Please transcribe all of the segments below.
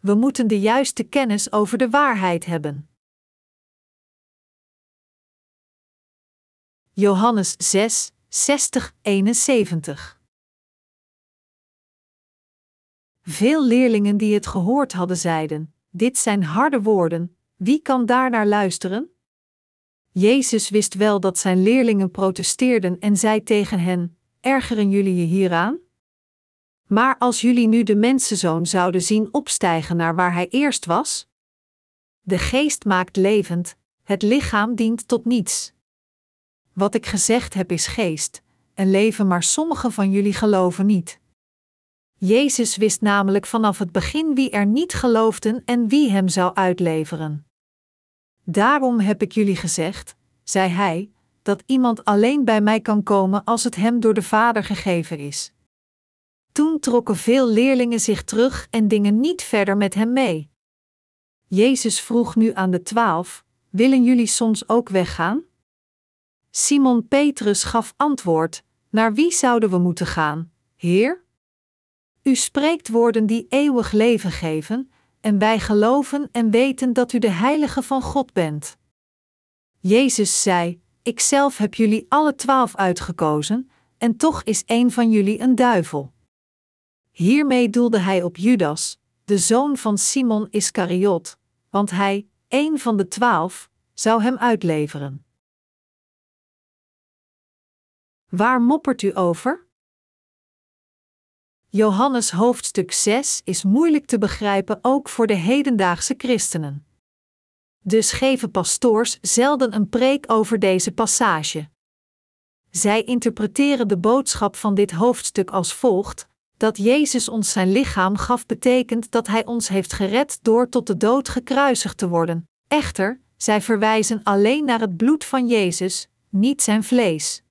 we moeten de juiste kennis over de waarheid hebben. Johannes 6, 60, 71 Veel leerlingen die het gehoord hadden zeiden: Dit zijn harde woorden, wie kan daar naar luisteren? Jezus wist wel dat zijn leerlingen protesteerden en zei tegen hen: Ergeren jullie je hieraan? Maar als jullie nu de mensenzoon zouden zien opstijgen naar waar hij eerst was? De geest maakt levend, het lichaam dient tot niets. Wat ik gezegd heb is geest, en leven, maar sommigen van jullie geloven niet. Jezus wist namelijk vanaf het begin wie er niet geloofden en wie hem zou uitleveren. Daarom heb ik jullie gezegd, zei hij, dat iemand alleen bij mij kan komen als het hem door de Vader gegeven is. Toen trokken veel leerlingen zich terug en dingen niet verder met hem mee. Jezus vroeg nu aan de twaalf: Willen jullie soms ook weggaan? Simon Petrus gaf antwoord: Naar wie zouden we moeten gaan, Heer? U spreekt woorden die eeuwig leven geven, en wij geloven en weten dat u de Heilige van God bent. Jezus zei: Ik zelf heb jullie alle twaalf uitgekozen, en toch is een van jullie een duivel. Hiermee doelde hij op Judas, de zoon van Simon Iscariot, want hij, een van de twaalf, zou hem uitleveren. Waar moppert u over? Johannes hoofdstuk 6 is moeilijk te begrijpen ook voor de hedendaagse christenen. Dus geven pastoors zelden een preek over deze passage. Zij interpreteren de boodschap van dit hoofdstuk als volgt: dat Jezus ons zijn lichaam gaf betekent dat Hij ons heeft gered door tot de dood gekruisigd te worden. Echter, zij verwijzen alleen naar het bloed van Jezus, niet zijn vlees.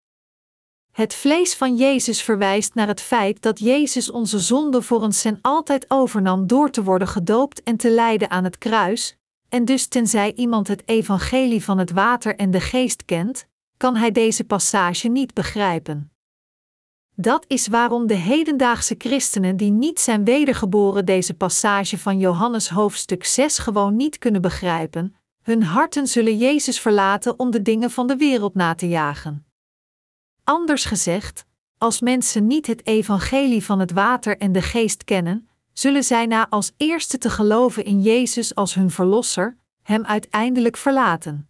Het vlees van Jezus verwijst naar het feit dat Jezus onze zonde voor ons en altijd overnam door te worden gedoopt en te lijden aan het kruis, en dus tenzij iemand het evangelie van het water en de geest kent, kan hij deze passage niet begrijpen. Dat is waarom de hedendaagse christenen die niet zijn wedergeboren deze passage van Johannes hoofdstuk 6 gewoon niet kunnen begrijpen, hun harten zullen Jezus verlaten om de dingen van de wereld na te jagen. Anders gezegd, als mensen niet het evangelie van het water en de geest kennen, zullen zij na als eerste te geloven in Jezus als hun verlosser, hem uiteindelijk verlaten.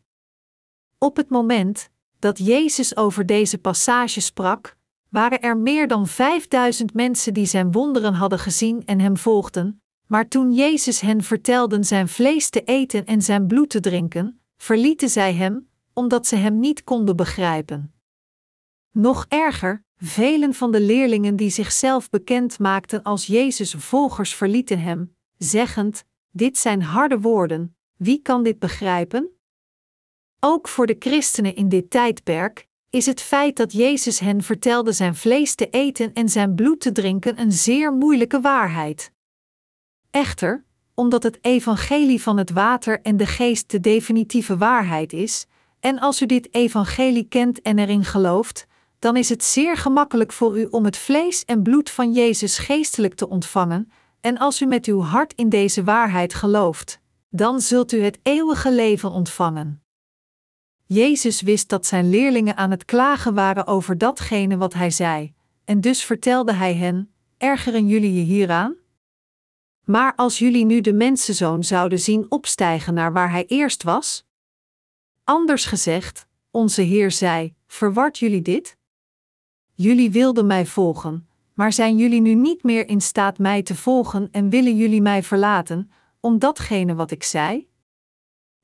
Op het moment dat Jezus over deze passage sprak, waren er meer dan vijfduizend mensen die zijn wonderen hadden gezien en hem volgden, maar toen Jezus hen vertelde zijn vlees te eten en zijn bloed te drinken, verlieten zij hem, omdat ze hem niet konden begrijpen. Nog erger, velen van de leerlingen die zichzelf bekend maakten als Jezus' volgers verlieten hem, zeggend: Dit zijn harde woorden, wie kan dit begrijpen? Ook voor de christenen in dit tijdperk is het feit dat Jezus hen vertelde zijn vlees te eten en zijn bloed te drinken een zeer moeilijke waarheid. Echter, omdat het evangelie van het water en de geest de definitieve waarheid is, en als u dit evangelie kent en erin gelooft, dan is het zeer gemakkelijk voor u om het vlees en bloed van Jezus geestelijk te ontvangen, en als u met uw hart in deze waarheid gelooft, dan zult u het eeuwige leven ontvangen. Jezus wist dat zijn leerlingen aan het klagen waren over datgene wat hij zei, en dus vertelde hij hen: Ergeren jullie je hieraan? Maar als jullie nu de mensenzoon zouden zien opstijgen naar waar hij eerst was? Anders gezegd, onze Heer zei: Verwart jullie dit? Jullie wilden mij volgen, maar zijn jullie nu niet meer in staat mij te volgen en willen jullie mij verlaten, om datgene wat ik zei?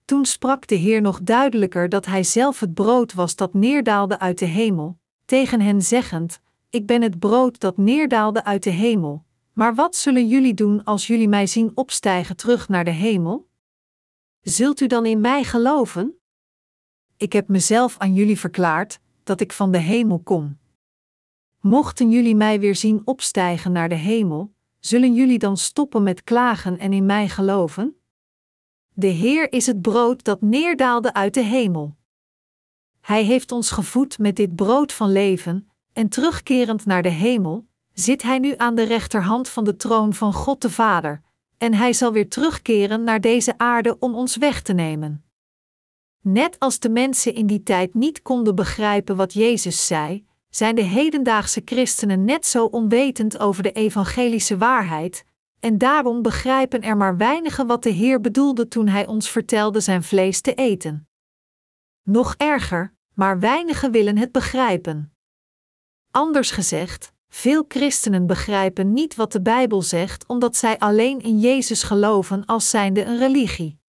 Toen sprak de Heer nog duidelijker dat Hij zelf het brood was dat neerdaalde uit de hemel, tegen hen zeggend: Ik ben het brood dat neerdaalde uit de hemel. Maar wat zullen jullie doen als jullie mij zien opstijgen terug naar de hemel? Zult u dan in mij geloven? Ik heb mezelf aan jullie verklaard dat ik van de hemel kom. Mochten jullie mij weer zien opstijgen naar de hemel, zullen jullie dan stoppen met klagen en in mij geloven? De Heer is het brood dat neerdaalde uit de hemel. Hij heeft ons gevoed met dit brood van leven, en terugkerend naar de hemel, zit Hij nu aan de rechterhand van de troon van God de Vader, en hij zal weer terugkeren naar deze aarde om ons weg te nemen. Net als de mensen in die tijd niet konden begrijpen wat Jezus zei, zijn de hedendaagse christenen net zo onwetend over de evangelische waarheid, en daarom begrijpen er maar weinigen wat de Heer bedoelde toen Hij ons vertelde zijn vlees te eten. Nog erger, maar weinigen willen het begrijpen. Anders gezegd, veel christenen begrijpen niet wat de Bijbel zegt omdat zij alleen in Jezus geloven als zijnde een religie.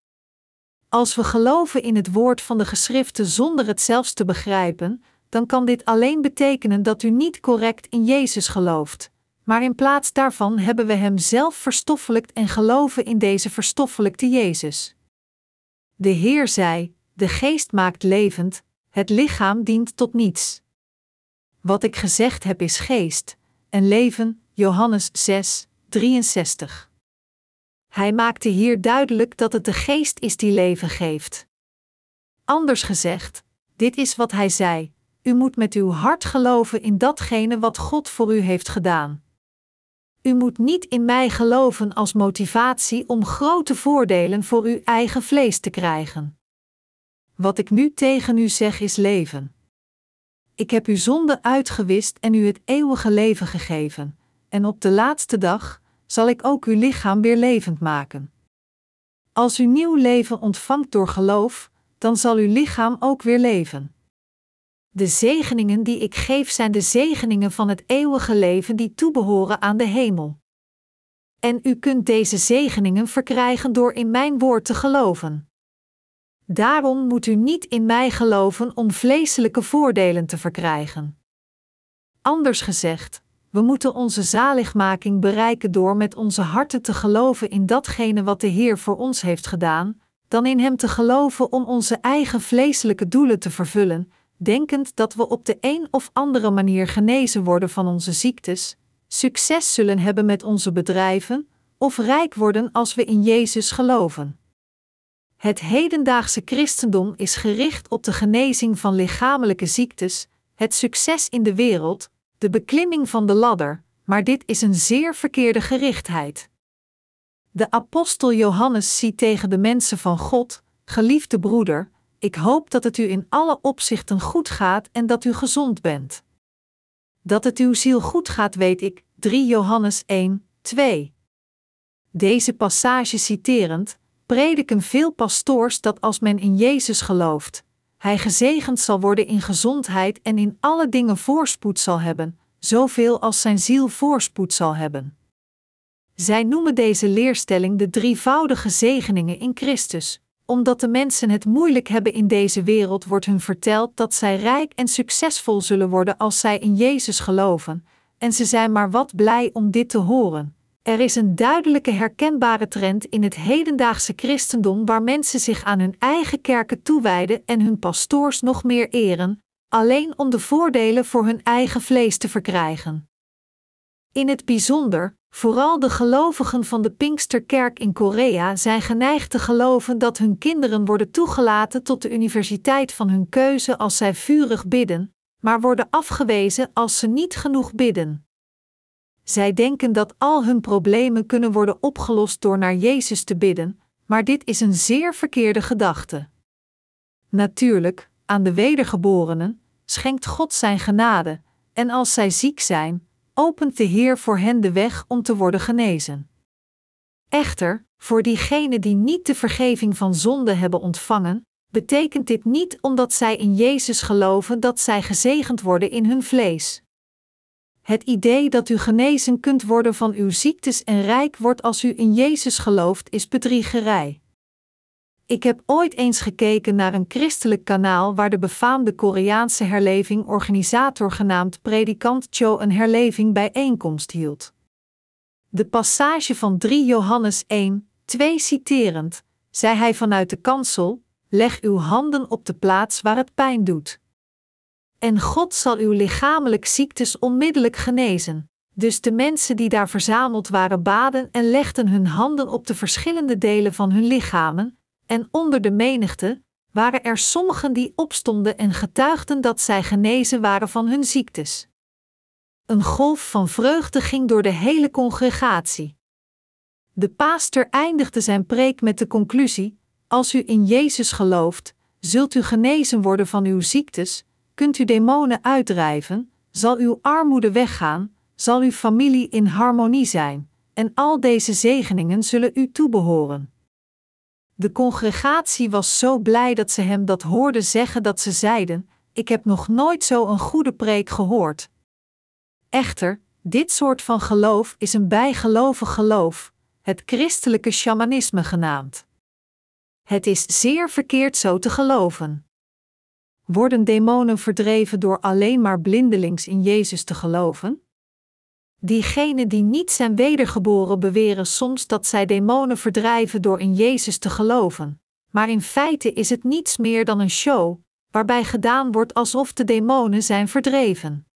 Als we geloven in het woord van de geschriften zonder het zelfs te begrijpen, dan kan dit alleen betekenen dat u niet correct in Jezus gelooft, maar in plaats daarvan hebben we Hem zelf verstoffelijkt en geloven in deze verstoffelijkte Jezus. De Heer zei: De geest maakt levend, het lichaam dient tot niets. Wat ik gezegd heb is geest, en leven, Johannes 6, 63. Hij maakte hier duidelijk dat het de geest is die leven geeft. Anders gezegd, dit is wat hij zei: U moet met uw hart geloven in datgene wat God voor u heeft gedaan. U moet niet in mij geloven als motivatie om grote voordelen voor uw eigen vlees te krijgen. Wat ik nu tegen u zeg is leven. Ik heb uw zonde uitgewist en u het eeuwige leven gegeven, en op de laatste dag zal ik ook uw lichaam weer levend maken. Als u nieuw leven ontvangt door geloof, dan zal uw lichaam ook weer leven. De zegeningen die ik geef zijn de zegeningen van het eeuwige leven die toebehoren aan de hemel. En u kunt deze zegeningen verkrijgen door in mijn woord te geloven. Daarom moet u niet in mij geloven om vleeselijke voordelen te verkrijgen. Anders gezegd, we moeten onze zaligmaking bereiken door met onze harten te geloven in datgene wat de Heer voor ons heeft gedaan, dan in Hem te geloven om onze eigen vleeselijke doelen te vervullen, denkend dat we op de een of andere manier genezen worden van onze ziektes, succes zullen hebben met onze bedrijven, of rijk worden als we in Jezus geloven. Het hedendaagse christendom is gericht op de genezing van lichamelijke ziektes, het succes in de wereld, de beklimming van de ladder, maar dit is een zeer verkeerde gerichtheid. De apostel Johannes ziet tegen de mensen van God: Geliefde broeder, ik hoop dat het u in alle opzichten goed gaat en dat u gezond bent. Dat het uw ziel goed gaat, weet ik. 3 Johannes 1, 2. Deze passage citerend, prediken veel pastoors dat als men in Jezus gelooft, hij gezegend zal worden in gezondheid en in alle dingen voorspoed zal hebben, zoveel als zijn ziel voorspoed zal hebben. Zij noemen deze leerstelling de drievoudige zegeningen in Christus, omdat de mensen het moeilijk hebben in deze wereld, wordt hun verteld dat zij rijk en succesvol zullen worden als zij in Jezus geloven, en ze zijn maar wat blij om dit te horen. Er is een duidelijke herkenbare trend in het hedendaagse christendom waar mensen zich aan hun eigen kerken toewijden en hun pastoors nog meer eren, alleen om de voordelen voor hun eigen vlees te verkrijgen. In het bijzonder, vooral de gelovigen van de Pinksterkerk in Korea zijn geneigd te geloven dat hun kinderen worden toegelaten tot de universiteit van hun keuze als zij vurig bidden, maar worden afgewezen als ze niet genoeg bidden. Zij denken dat al hun problemen kunnen worden opgelost door naar Jezus te bidden, maar dit is een zeer verkeerde gedachte. Natuurlijk, aan de wedergeborenen schenkt God zijn genade, en als zij ziek zijn, opent de Heer voor hen de weg om te worden genezen. Echter, voor diegenen die niet de vergeving van zonde hebben ontvangen, betekent dit niet omdat zij in Jezus geloven dat zij gezegend worden in hun vlees. Het idee dat u genezen kunt worden van uw ziektes en rijk wordt als u in Jezus gelooft, is bedriegerij. Ik heb ooit eens gekeken naar een christelijk kanaal waar de befaamde Koreaanse herleving organisator genaamd predikant Cho een herleving bijeenkomst hield. De passage van 3 Johannes 1, 2 citerend, zei hij vanuit de kansel: Leg uw handen op de plaats waar het pijn doet. En God zal uw lichamelijk ziektes onmiddellijk genezen. Dus de mensen die daar verzameld waren baden en legden hun handen op de verschillende delen van hun lichamen, en onder de menigte waren er sommigen die opstonden en getuigden dat zij genezen waren van hun ziektes. Een golf van vreugde ging door de hele congregatie. De paaster eindigde zijn preek met de conclusie: Als u in Jezus gelooft, zult u genezen worden van uw ziektes, kunt u demonen uitdrijven, zal uw armoede weggaan, zal uw familie in harmonie zijn, en al deze zegeningen zullen u toebehoren. De congregatie was zo blij dat ze hem dat hoorden zeggen dat ze zeiden: Ik heb nog nooit zo een goede preek gehoord. Echter, dit soort van geloof is een bijgelovig geloof, het christelijke shamanisme genaamd. Het is zeer verkeerd zo te geloven. Worden demonen verdreven door alleen maar blindelings in Jezus te geloven? Diegenen die niet zijn wedergeboren beweren soms dat zij demonen verdrijven door in Jezus te geloven, maar in feite is het niets meer dan een show, waarbij gedaan wordt alsof de demonen zijn verdreven.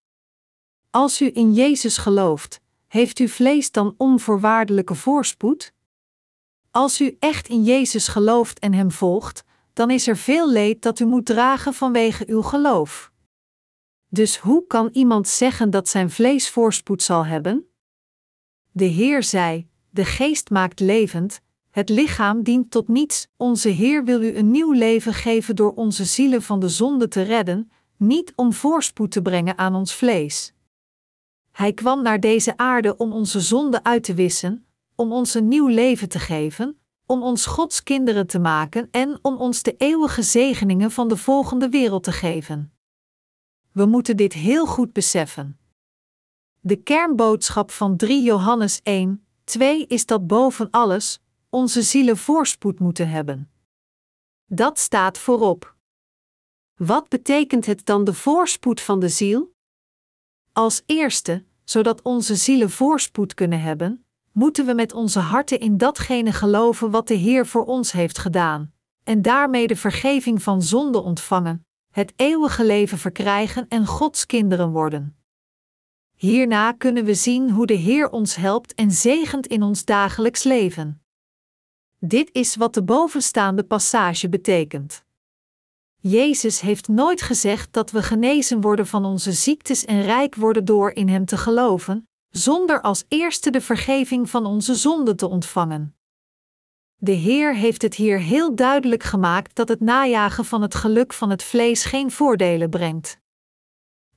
Als u in Jezus gelooft, heeft uw vlees dan onvoorwaardelijke voorspoed? Als u echt in Jezus gelooft en Hem volgt, dan is er veel leed dat u moet dragen vanwege uw geloof. Dus hoe kan iemand zeggen dat zijn vlees voorspoed zal hebben? De Heer zei: De geest maakt levend, het lichaam dient tot niets. Onze Heer wil u een nieuw leven geven door onze zielen van de zonde te redden, niet om voorspoed te brengen aan ons vlees. Hij kwam naar deze aarde om onze zonde uit te wissen, om ons een nieuw leven te geven, om ons Gods kinderen te maken en om ons de eeuwige zegeningen van de volgende wereld te geven. We moeten dit heel goed beseffen. De kernboodschap van 3 Johannes 1, 2 is dat boven alles onze zielen voorspoed moeten hebben. Dat staat voorop. Wat betekent het dan de voorspoed van de ziel? Als eerste, zodat onze zielen voorspoed kunnen hebben, moeten we met onze harten in datgene geloven wat de Heer voor ons heeft gedaan, en daarmee de vergeving van zonde ontvangen, het eeuwige leven verkrijgen en Gods kinderen worden. Hierna kunnen we zien hoe de Heer ons helpt en zegent in ons dagelijks leven. Dit is wat de bovenstaande passage betekent. Jezus heeft nooit gezegd dat we genezen worden van onze ziektes en rijk worden door in Hem te geloven, zonder als eerste de vergeving van onze zonden te ontvangen. De Heer heeft het hier heel duidelijk gemaakt dat het najagen van het geluk van het vlees geen voordelen brengt.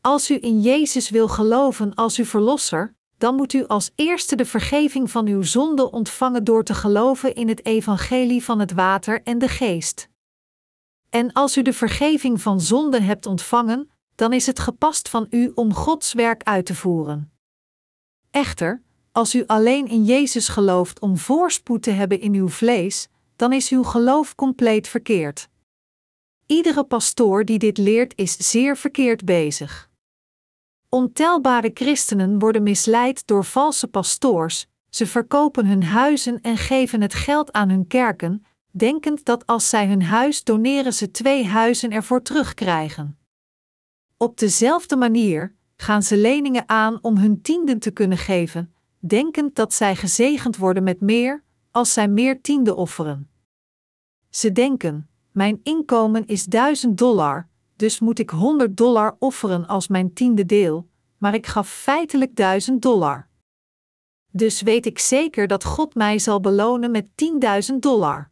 Als u in Jezus wil geloven als uw verlosser, dan moet u als eerste de vergeving van uw zonde ontvangen door te geloven in het evangelie van het water en de geest. En als u de vergeving van zonde hebt ontvangen, dan is het gepast van u om Gods werk uit te voeren. Echter, als u alleen in Jezus gelooft om voorspoed te hebben in uw vlees, dan is uw geloof compleet verkeerd. Iedere pastoor die dit leert is zeer verkeerd bezig. Ontelbare christenen worden misleid door valse pastoors, ze verkopen hun huizen en geven het geld aan hun kerken, denkend dat als zij hun huis doneren ze twee huizen ervoor terugkrijgen. Op dezelfde manier gaan ze leningen aan om hun tienden te kunnen geven, denkend dat zij gezegend worden met meer, als zij meer tienden offeren. Ze denken: Mijn inkomen is 1000 dollar, dus moet ik 100 dollar offeren als mijn tiende deel, maar ik gaf feitelijk 1000 dollar. Dus weet ik zeker dat God mij zal belonen met 10.000 dollar.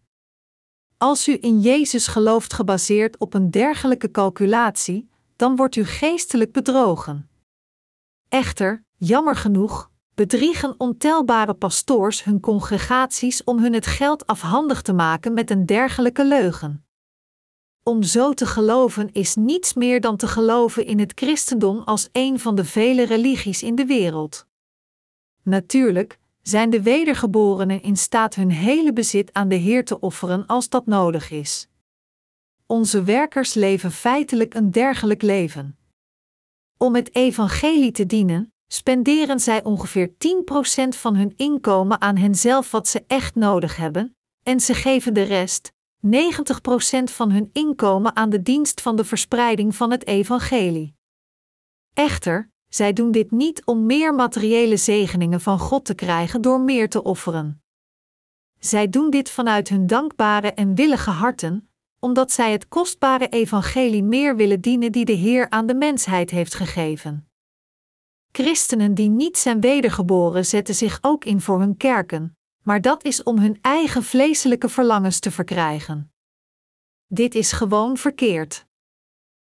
Als u in Jezus gelooft gebaseerd op een dergelijke calculatie, dan wordt u geestelijk bedrogen. Echter, jammer genoeg, bedriegen ontelbare pastoors hun congregaties om hun het geld afhandig te maken met een dergelijke leugen. Om zo te geloven is niets meer dan te geloven in het christendom als een van de vele religies in de wereld. Natuurlijk, zijn de wedergeborenen in staat hun hele bezit aan de Heer te offeren als dat nodig is. Onze werkers leven feitelijk een dergelijk leven. Om het evangelie te dienen, spenderen zij ongeveer 10% van hun inkomen aan henzelf wat ze echt nodig hebben, en ze geven de rest, 90% van hun inkomen aan de dienst van de verspreiding van het evangelie. Echter, zij doen dit niet om meer materiële zegeningen van God te krijgen door meer te offeren. Zij doen dit vanuit hun dankbare en willige harten, omdat zij het kostbare evangelie meer willen dienen die de Heer aan de mensheid heeft gegeven. Christenen die niet zijn wedergeboren zetten zich ook in voor hun kerken, maar dat is om hun eigen vleeselijke verlangens te verkrijgen. Dit is gewoon verkeerd.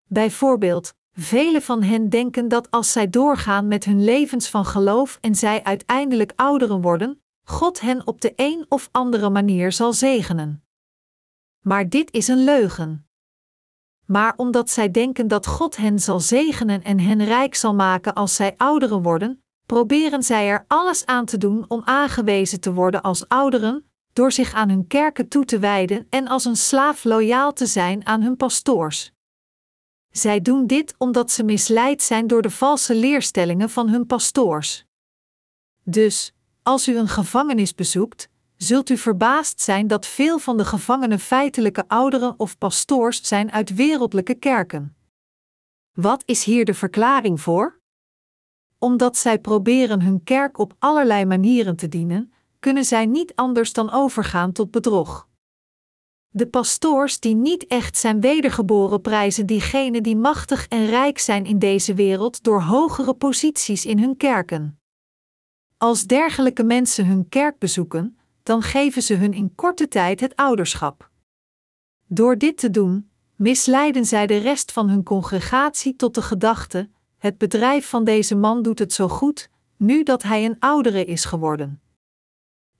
Bijvoorbeeld, velen van hen denken dat als zij doorgaan met hun levens van geloof en zij uiteindelijk ouderen worden, God hen op de een of andere manier zal zegenen. Maar dit is een leugen. Maar omdat zij denken dat God hen zal zegenen en hen rijk zal maken als zij ouderen worden, proberen zij er alles aan te doen om aangewezen te worden als ouderen, door zich aan hun kerken toe te wijden en als een slaaf loyaal te zijn aan hun pastoors. Zij doen dit omdat ze misleid zijn door de valse leerstellingen van hun pastoors. Dus, als u een gevangenis bezoekt, zult u verbaasd zijn dat veel van de gevangenen feitelijke ouderen of pastoors zijn uit wereldlijke kerken. Wat is hier de verklaring voor? Omdat zij proberen hun kerk op allerlei manieren te dienen, kunnen zij niet anders dan overgaan tot bedrog. De pastoors die niet echt zijn wedergeboren prijzen diegenen die machtig en rijk zijn in deze wereld door hogere posities in hun kerken. Als dergelijke mensen hun kerk bezoeken, dan geven ze hun in korte tijd het ouderschap. Door dit te doen, misleiden zij de rest van hun congregatie tot de gedachte: het bedrijf van deze man doet het zo goed, nu dat hij een oudere is geworden.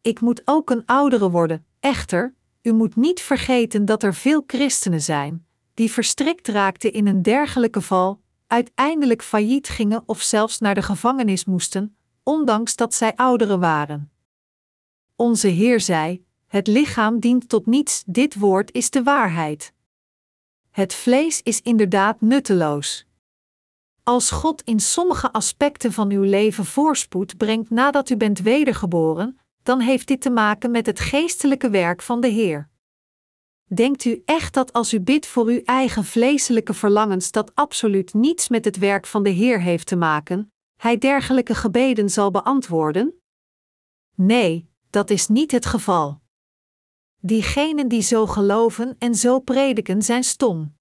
Ik moet ook een oudere worden, echter, u moet niet vergeten dat er veel christenen zijn, die verstrikt raakten in een dergelijke val, uiteindelijk failliet gingen of zelfs naar de gevangenis moesten, ondanks dat zij ouderen waren. Onze Heer zei: Het lichaam dient tot niets, dit woord is de waarheid. Het vlees is inderdaad nutteloos. Als God in sommige aspecten van uw leven voorspoed brengt nadat u bent wedergeboren, dan heeft dit te maken met het geestelijke werk van de Heer. Denkt u echt dat als u bidt voor uw eigen vleeselijke verlangens dat absoluut niets met het werk van de Heer heeft te maken, Hij dergelijke gebeden zal beantwoorden? Nee, dat is niet het geval. Diegenen die zo geloven en zo prediken zijn stom.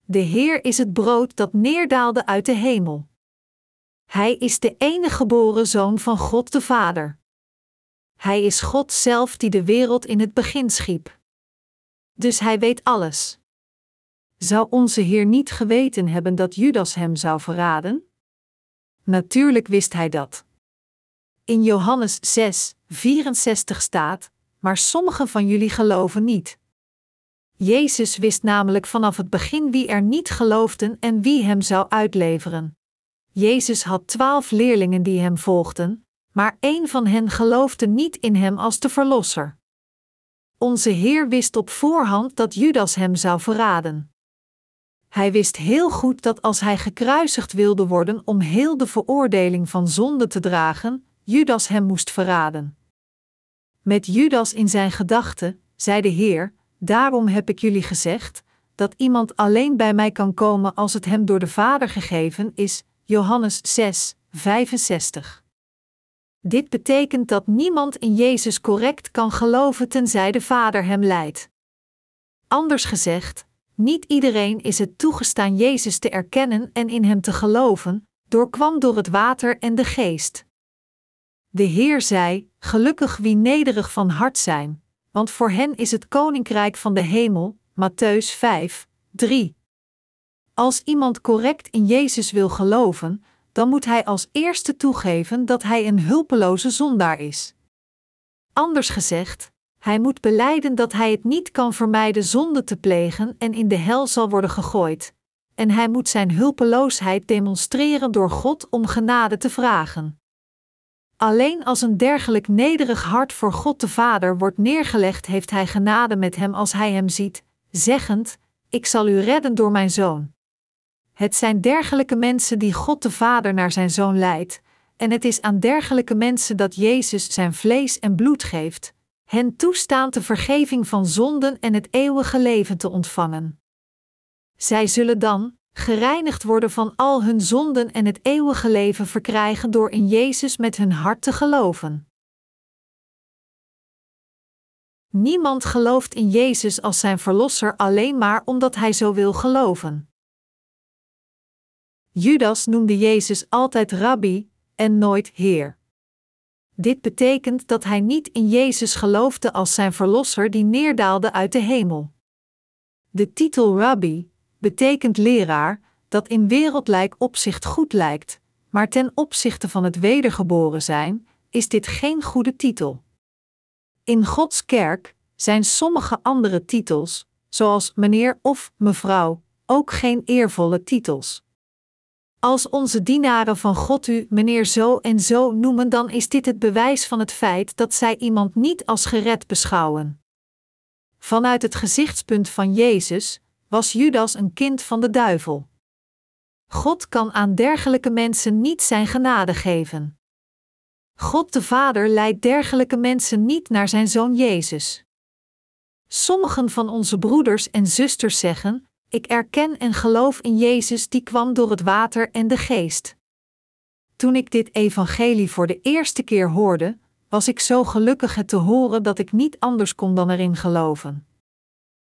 De Heer is het brood dat neerdaalde uit de hemel. Hij is de enige geboren zoon van God de Vader. Hij is God zelf die de wereld in het begin schiep. Dus hij weet alles. Zou onze Heer niet geweten hebben dat Judas hem zou verraden? Natuurlijk wist hij dat. In Johannes 6, 64 staat: Maar sommigen van jullie geloven niet. Jezus wist namelijk vanaf het begin wie er niet geloofden en wie hem zou uitleveren. Jezus had twaalf leerlingen die hem volgden, maar één van hen geloofde niet in hem als de Verlosser. Onze Heer wist op voorhand dat Judas hem zou verraden. Hij wist heel goed dat als hij gekruisigd wilde worden om heel de veroordeling van zonde te dragen, Judas hem moest verraden. Met Judas in zijn gedachten, zei de Heer: Daarom heb ik jullie gezegd dat iemand alleen bij mij kan komen als het hem door de Vader gegeven is. Johannes 6, 65. Dit betekent dat niemand in Jezus correct kan geloven tenzij de Vader hem leidt. Anders gezegd, niet iedereen is het toegestaan Jezus te erkennen en in hem te geloven, doorkwam door het water en de geest. De Heer zei: Gelukkig wie nederig van hart zijn, want voor hen is het koninkrijk van de hemel. Matthäus 5, 3. Als iemand correct in Jezus wil geloven, dan moet hij als eerste toegeven dat hij een hulpeloze zondaar is. Anders gezegd, hij moet beleiden dat hij het niet kan vermijden zonde te plegen en in de hel zal worden gegooid, en hij moet zijn hulpeloosheid demonstreren door God om genade te vragen. Alleen als een dergelijk nederig hart voor God de Vader wordt neergelegd, heeft Hij genade met hem als Hij hem ziet, zeggend: Ik zal u redden door mijn zoon. Het zijn dergelijke mensen die God de Vader naar zijn zoon leidt, en het is aan dergelijke mensen dat Jezus zijn vlees en bloed geeft, hen toestaand de vergeving van zonden en het eeuwige leven te ontvangen. Zij zullen dan, gereinigd worden van al hun zonden en het eeuwige leven verkrijgen door in Jezus met hun hart te geloven. Niemand gelooft in Jezus als zijn verlosser alleen maar omdat hij zo wil geloven. Judas noemde Jezus altijd rabbi en nooit Heer. Dit betekent dat hij niet in Jezus geloofde als zijn verlosser die neerdaalde uit de hemel. De titel rabbi betekent leraar, dat in wereldlijk opzicht goed lijkt, maar ten opzichte van het wedergeboren zijn, is dit geen goede titel. In Gods kerk zijn sommige andere titels, zoals meneer of mevrouw, ook geen eervolle titels. Als onze dienaren van God u meneer zo en zo noemen, dan is dit het bewijs van het feit dat zij iemand niet als gered beschouwen. Vanuit het gezichtspunt van Jezus was Judas een kind van de duivel. God kan aan dergelijke mensen niet zijn genade geven. God de Vader leidt dergelijke mensen niet naar zijn zoon Jezus. Sommigen van onze broeders en zusters zeggen: Ik erken en geloof in Jezus die kwam door het water en de geest. Toen ik dit evangelie voor de eerste keer hoorde, was ik zo gelukkig het te horen dat ik niet anders kon dan erin geloven.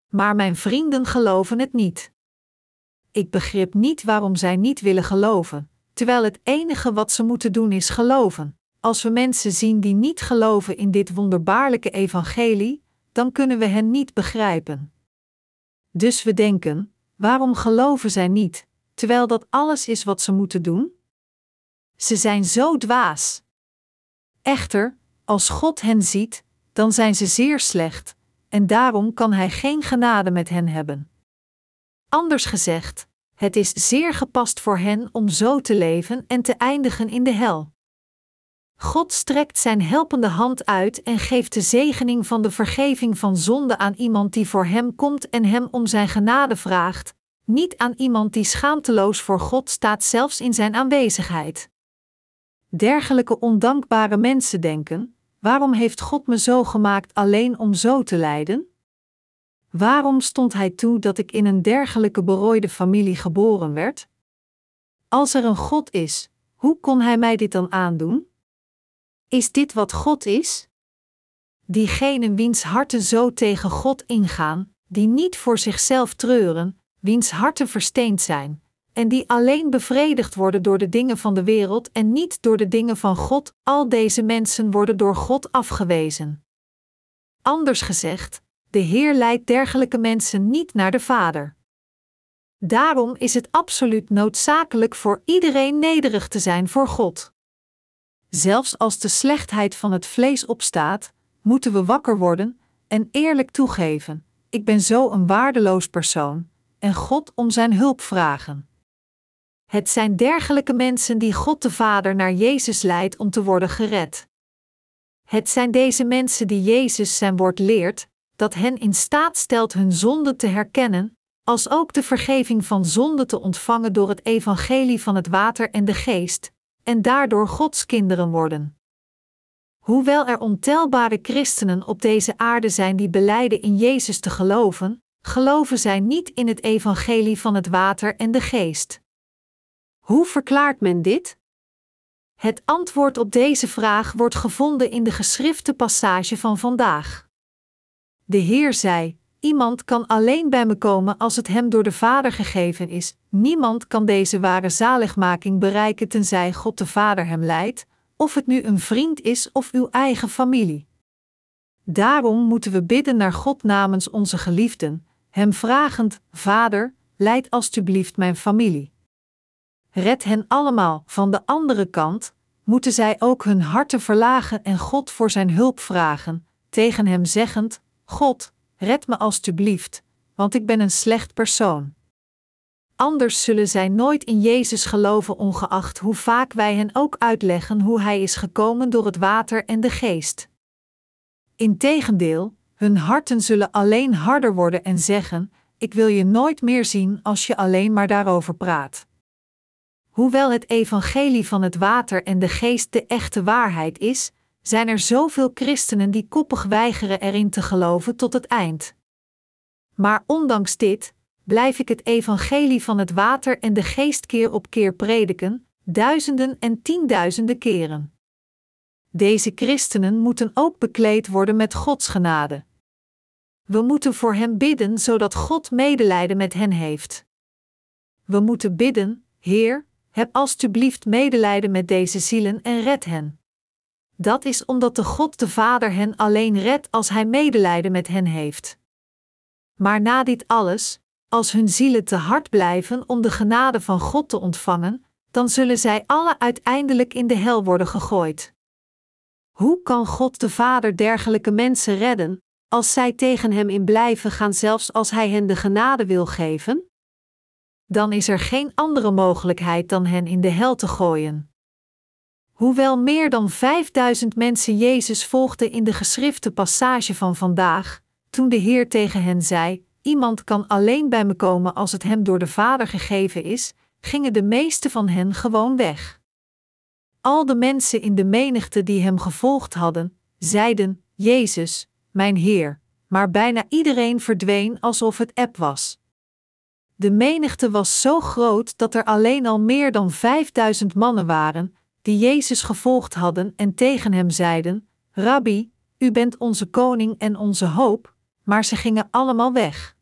Maar mijn vrienden geloven het niet. Ik begrip niet waarom zij niet willen geloven, terwijl het enige wat ze moeten doen is geloven. Als we mensen zien die niet geloven in dit wonderbaarlijke evangelie, dan kunnen we hen niet begrijpen. Dus we denken: waarom geloven zij niet, terwijl dat alles is wat ze moeten doen? Ze zijn zo dwaas. Echter, als God hen ziet, dan zijn ze zeer slecht, en daarom kan Hij geen genade met hen hebben. Anders gezegd, het is zeer gepast voor hen om zo te leven en te eindigen in de hel. God strekt zijn helpende hand uit en geeft de zegening van de vergeving van zonde aan iemand die voor hem komt en hem om zijn genade vraagt, niet aan iemand die schaamteloos voor God staat, zelfs in zijn aanwezigheid. Dergelijke ondankbare mensen denken: waarom heeft God me zo gemaakt alleen om zo te lijden? Waarom stond Hij toe dat ik in een dergelijke berooide familie geboren werd? Als er een God is, hoe kon Hij mij dit dan aandoen? Is dit wat God is? Diegenen wiens harten zo tegen God ingaan, die niet voor zichzelf treuren, wiens harten versteend zijn, en die alleen bevredigd worden door de dingen van de wereld en niet door de dingen van God, al deze mensen worden door God afgewezen. Anders gezegd, de Heer leidt dergelijke mensen niet naar de Vader. Daarom is het absoluut noodzakelijk voor iedereen nederig te zijn voor God. Zelfs als de slechtheid van het vlees opstaat, moeten we wakker worden en eerlijk toegeven: ik ben zo een waardeloos persoon, en God om zijn hulp vragen. Het zijn dergelijke mensen die God de Vader naar Jezus leidt om te worden gered. Het zijn deze mensen die Jezus zijn woord leert, dat hen in staat stelt hun zonde te herkennen, als ook de vergeving van zonde te ontvangen door het evangelie van het water en de geest, en daardoor Gods kinderen worden. Hoewel er ontelbare christenen op deze aarde zijn die beleiden in Jezus te geloven, geloven zij niet in het evangelie van het water en de geest. Hoe verklaart men dit? Het antwoord op deze vraag wordt gevonden in de geschrifte passage van vandaag. De Heer zei: Iemand kan alleen bij me komen als het hem door de Vader gegeven is. Niemand kan deze ware zaligmaking bereiken tenzij God de Vader hem leidt, of het nu een vriend is of uw eigen familie. Daarom moeten we bidden naar God namens onze geliefden, hem vragend: Vader, leid alstublieft mijn familie. Red hen allemaal. Van de andere kant moeten zij ook hun harten verlagen en God voor zijn hulp vragen, tegen hem zeggend: God, red me alstublieft, want ik ben een slecht persoon. Anders zullen zij nooit in Jezus geloven, ongeacht hoe vaak wij hen ook uitleggen hoe Hij is gekomen door het water en de geest. Integendeel, hun harten zullen alleen harder worden en zeggen: Ik wil je nooit meer zien als je alleen maar daarover praat. Hoewel het evangelie van het water en de geest de echte waarheid is, zijn er zoveel christenen die koppig weigeren erin te geloven tot het eind. Maar ondanks dit, blijf ik het evangelie van het water en de geest keer op keer prediken, duizenden en tienduizenden keren. Deze christenen moeten ook bekleed worden met Gods genade. We moeten voor hen bidden zodat God medelijden met hen heeft. We moeten bidden, Heer, heb alstublieft medelijden met deze zielen en red hen. Dat is omdat de God de Vader hen alleen redt als Hij medelijden met hen heeft. Maar na dit alles, als hun zielen te hard blijven om de genade van God te ontvangen, dan zullen zij alle uiteindelijk in de hel worden gegooid. Hoe kan God de Vader dergelijke mensen redden, als zij tegen Hem in blijven gaan, zelfs als Hij hen de genade wil geven? Dan is er geen andere mogelijkheid dan hen in de hel te gooien. Hoewel meer dan 5000 mensen Jezus volgden in de geschrifte passage van vandaag, toen de Heer tegen hen zei: Iemand kan alleen bij me komen als het hem door de Vader gegeven is, gingen de meeste van hen gewoon weg. Al de mensen in de menigte die hem gevolgd hadden, zeiden: Jezus, mijn Heer, maar bijna iedereen verdween alsof het eb was. De menigte was zo groot dat er alleen al meer dan vijfduizend mannen waren, die Jezus gevolgd hadden en tegen hem zeiden: Rabbi, u bent onze koning en onze hoop, maar ze gingen allemaal weg.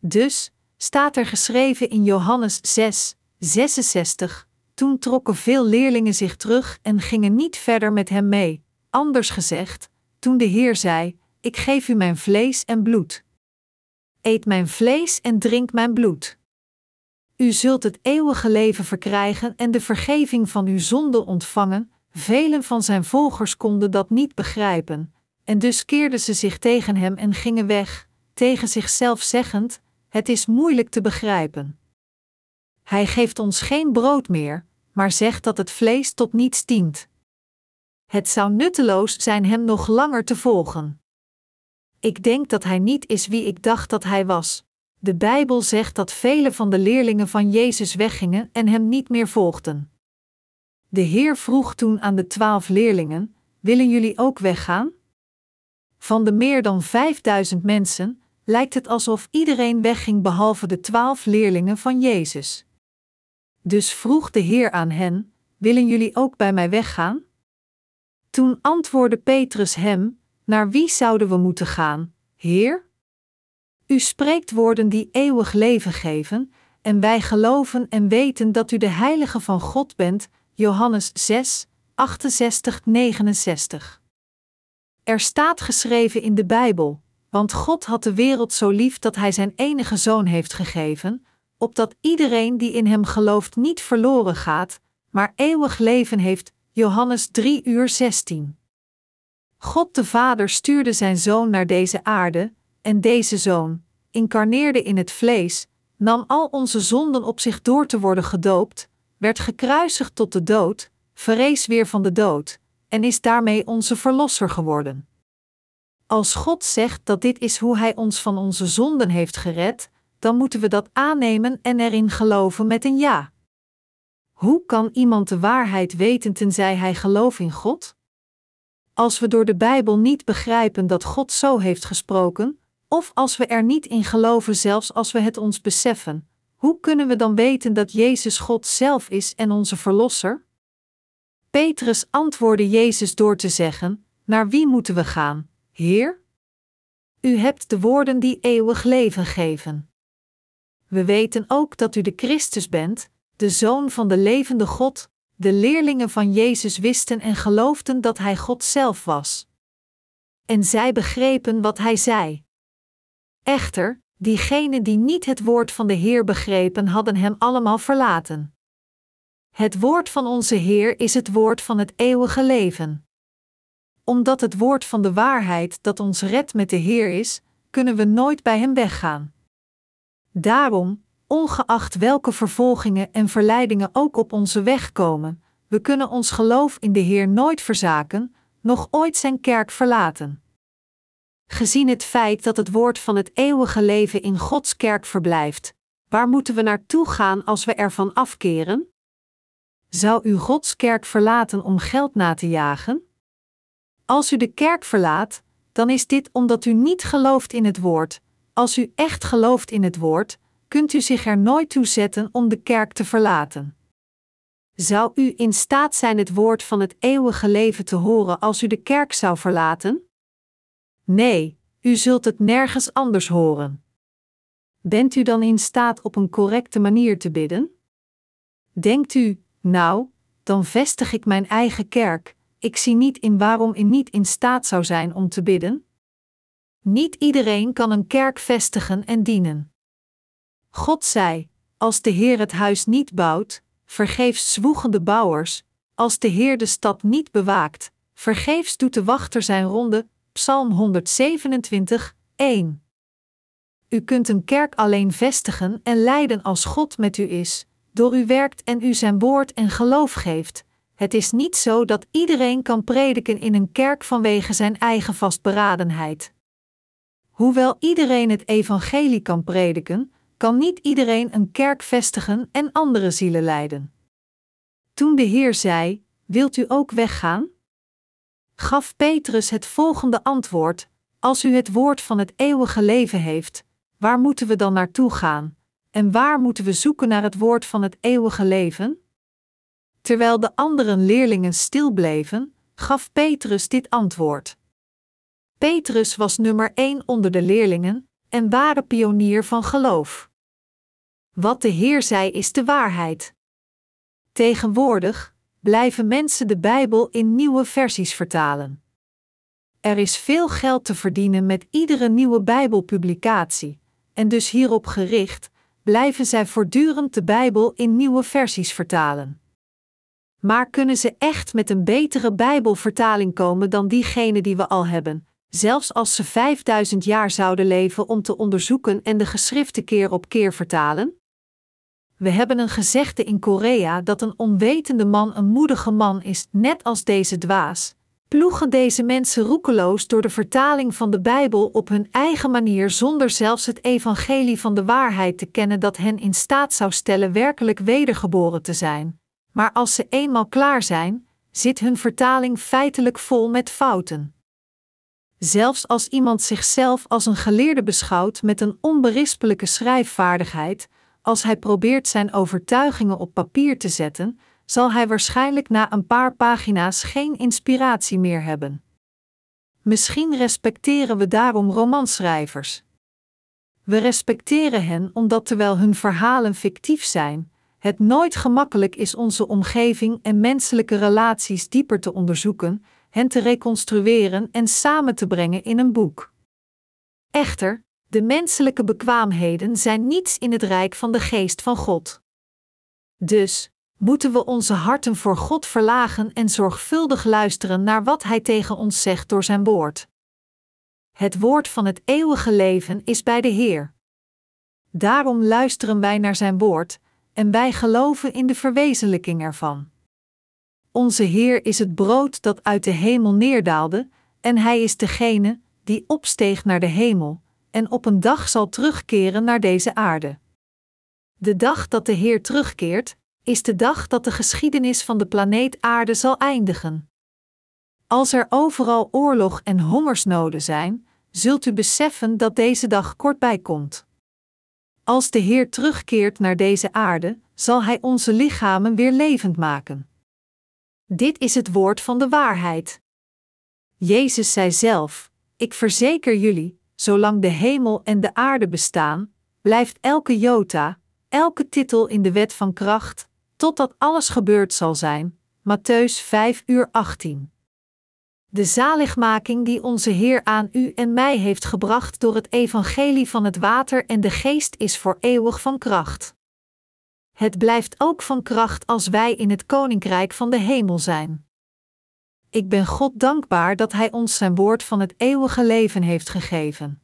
Dus, staat er geschreven in Johannes 6, 66, toen trokken veel leerlingen zich terug en gingen niet verder met hem mee. Anders gezegd, toen de Heer zei: Ik geef u mijn vlees en bloed. Eet mijn vlees en drink mijn bloed. U zult het eeuwige leven verkrijgen en de vergeving van uw zonde ontvangen. Velen van zijn volgers konden dat niet begrijpen, en dus keerden ze zich tegen hem en gingen weg, tegen zichzelf zeggend: Het is moeilijk te begrijpen. Hij geeft ons geen brood meer, maar zegt dat het vlees tot niets dient. Het zou nutteloos zijn hem nog langer te volgen. Ik denk dat hij niet is wie ik dacht dat hij was. De Bijbel zegt dat vele van de leerlingen van Jezus weggingen en hem niet meer volgden. De Heer vroeg toen aan de twaalf leerlingen: Willen jullie ook weggaan? Van de meer dan vijfduizend mensen lijkt het alsof iedereen wegging behalve de twaalf leerlingen van Jezus. Dus vroeg de Heer aan hen: Willen jullie ook bij mij weggaan? Toen antwoordde Petrus hem: Naar wie zouden we moeten gaan, Heer? U spreekt woorden die eeuwig leven geven, en wij geloven en weten dat u de Heilige van God bent. Johannes 6, 68, 69. Er staat geschreven in de Bijbel: Want God had de wereld zo lief dat Hij zijn enige zoon heeft gegeven, opdat iedereen die in Hem gelooft niet verloren gaat, maar eeuwig leven heeft. Johannes 3 uur 16. God de Vader stuurde zijn zoon naar deze aarde, en deze zoon, incarneerde in het vlees, nam al onze zonden op zich door te worden gedoopt, werd gekruisigd tot de dood, verrees weer van de dood, en is daarmee onze verlosser geworden. Als God zegt dat dit is hoe Hij ons van onze zonden heeft gered, dan moeten we dat aannemen en erin geloven met een ja. Hoe kan iemand de waarheid weten tenzij hij gelooft in God? Als we door de Bijbel niet begrijpen dat God zo heeft gesproken, of als we er niet in geloven, zelfs als we het ons beseffen, hoe kunnen we dan weten dat Jezus God zelf is en onze Verlosser? Petrus antwoordde Jezus door te zeggen: Naar wie moeten we gaan, Heer? U hebt de woorden die eeuwig leven geven. We weten ook dat u de Christus bent, de Zoon van de levende God. De leerlingen van Jezus wisten en geloofden dat Hij God zelf was. En zij begrepen wat Hij zei. Echter, diegenen die niet het woord van de Heer begrepen, hadden Hem allemaal verlaten. Het woord van onze Heer is het woord van het eeuwige leven. Omdat het woord van de waarheid dat ons redt met de Heer is, kunnen we nooit bij Hem weggaan. Daarom, ongeacht welke vervolgingen en verleidingen ook op onze weg komen, we kunnen ons geloof in de Heer nooit verzaken, nog ooit Zijn kerk verlaten. Gezien het feit dat het woord van het eeuwige leven in Gods kerk verblijft, waar moeten we naartoe gaan als we ervan afkeren? Zou u Gods kerk verlaten om geld na te jagen? Als u de kerk verlaat, dan is dit omdat u niet gelooft in het woord. Als u echt gelooft in het woord, kunt u zich er nooit toe zetten om de kerk te verlaten. Zou u in staat zijn het woord van het eeuwige leven te horen als u de kerk zou verlaten? Nee, u zult het nergens anders horen. Bent u dan in staat op een correcte manier te bidden? Denkt u, nou, dan vestig ik mijn eigen kerk, ik zie niet in waarom u niet in staat zou zijn om te bidden. Niet iedereen kan een kerk vestigen en dienen. God zei: Als de Heer het huis niet bouwt, vergeefs zwoegen de bouwers, als de Heer de stad niet bewaakt, vergeefs doet de wachter zijn ronde. Psalm 127, 1. U kunt een kerk alleen vestigen en leiden als God met u is, door u werkt en u zijn woord en geloof geeft. Het is niet zo dat iedereen kan prediken in een kerk vanwege zijn eigen vastberadenheid. Hoewel iedereen het evangelie kan prediken, kan niet iedereen een kerk vestigen en andere zielen leiden. Toen de Heer zei: Wilt u ook weggaan? gaf Petrus het volgende antwoord: Als u het woord van het eeuwige leven heeft, waar moeten we dan naartoe gaan? En waar moeten we zoeken naar het woord van het eeuwige leven? Terwijl de andere leerlingen stil bleven, gaf Petrus dit antwoord. Petrus was nummer één onder de leerlingen en ware pionier van geloof. Wat de Heer zei is de waarheid. Tegenwoordig blijven mensen de Bijbel in nieuwe versies vertalen. Er is veel geld te verdienen met iedere nieuwe Bijbelpublicatie, en dus hierop gericht blijven zij voortdurend de Bijbel in nieuwe versies vertalen. Maar kunnen ze echt met een betere Bijbelvertaling komen dan diegene die we al hebben, zelfs als ze 5000 jaar zouden leven om te onderzoeken en de geschriften keer op keer vertalen? We hebben een gezegde in Korea dat een onwetende man een moedige man is, net als deze dwaas. Ploegen deze mensen roekeloos door de vertaling van de Bijbel op hun eigen manier zonder zelfs het evangelie van de waarheid te kennen dat hen in staat zou stellen werkelijk wedergeboren te zijn. Maar als ze eenmaal klaar zijn, zit hun vertaling feitelijk vol met fouten. Zelfs als iemand zichzelf als een geleerde beschouwt met een onberispelijke schrijfvaardigheid, als hij probeert zijn overtuigingen op papier te zetten, zal hij waarschijnlijk na een paar pagina's geen inspiratie meer hebben. Misschien respecteren we daarom romanschrijvers. We respecteren hen omdat terwijl hun verhalen fictief zijn, het nooit gemakkelijk is onze omgeving en menselijke relaties dieper te onderzoeken, hen te reconstrueren en samen te brengen in een boek. Echter, de menselijke bekwaamheden zijn niets in het rijk van de geest van God. Dus moeten we onze harten voor God verlagen en zorgvuldig luisteren naar wat Hij tegen ons zegt door Zijn woord. Het woord van het eeuwige leven is bij de Heer. Daarom luisteren wij naar Zijn woord en wij geloven in de verwezenlijking ervan. Onze Heer is het brood dat uit de hemel neerdaalde, en Hij is degene die opsteeg naar de hemel, en op een dag zal terugkeren naar deze aarde. De dag dat de Heer terugkeert, is de dag dat de geschiedenis van de planeet Aarde zal eindigen. Als er overal oorlog en hongersnoden zijn, zult u beseffen dat deze dag kortbij komt. Als de Heer terugkeert naar deze aarde, zal Hij onze lichamen weer levend maken. Dit is het woord van de waarheid. Jezus zei zelf: Ik verzeker jullie, zolang de hemel en de aarde bestaan, blijft elke jota, elke titel in de wet van kracht, totdat alles gebeurd zal zijn. Matthäus 5 uur 18. De zaligmaking die onze Heer aan u en mij heeft gebracht door het evangelie van het water en de geest is voor eeuwig van kracht. Het blijft ook van kracht als wij in het koninkrijk van de hemel zijn. Ik ben God dankbaar dat Hij ons zijn woord van het eeuwige leven heeft gegeven.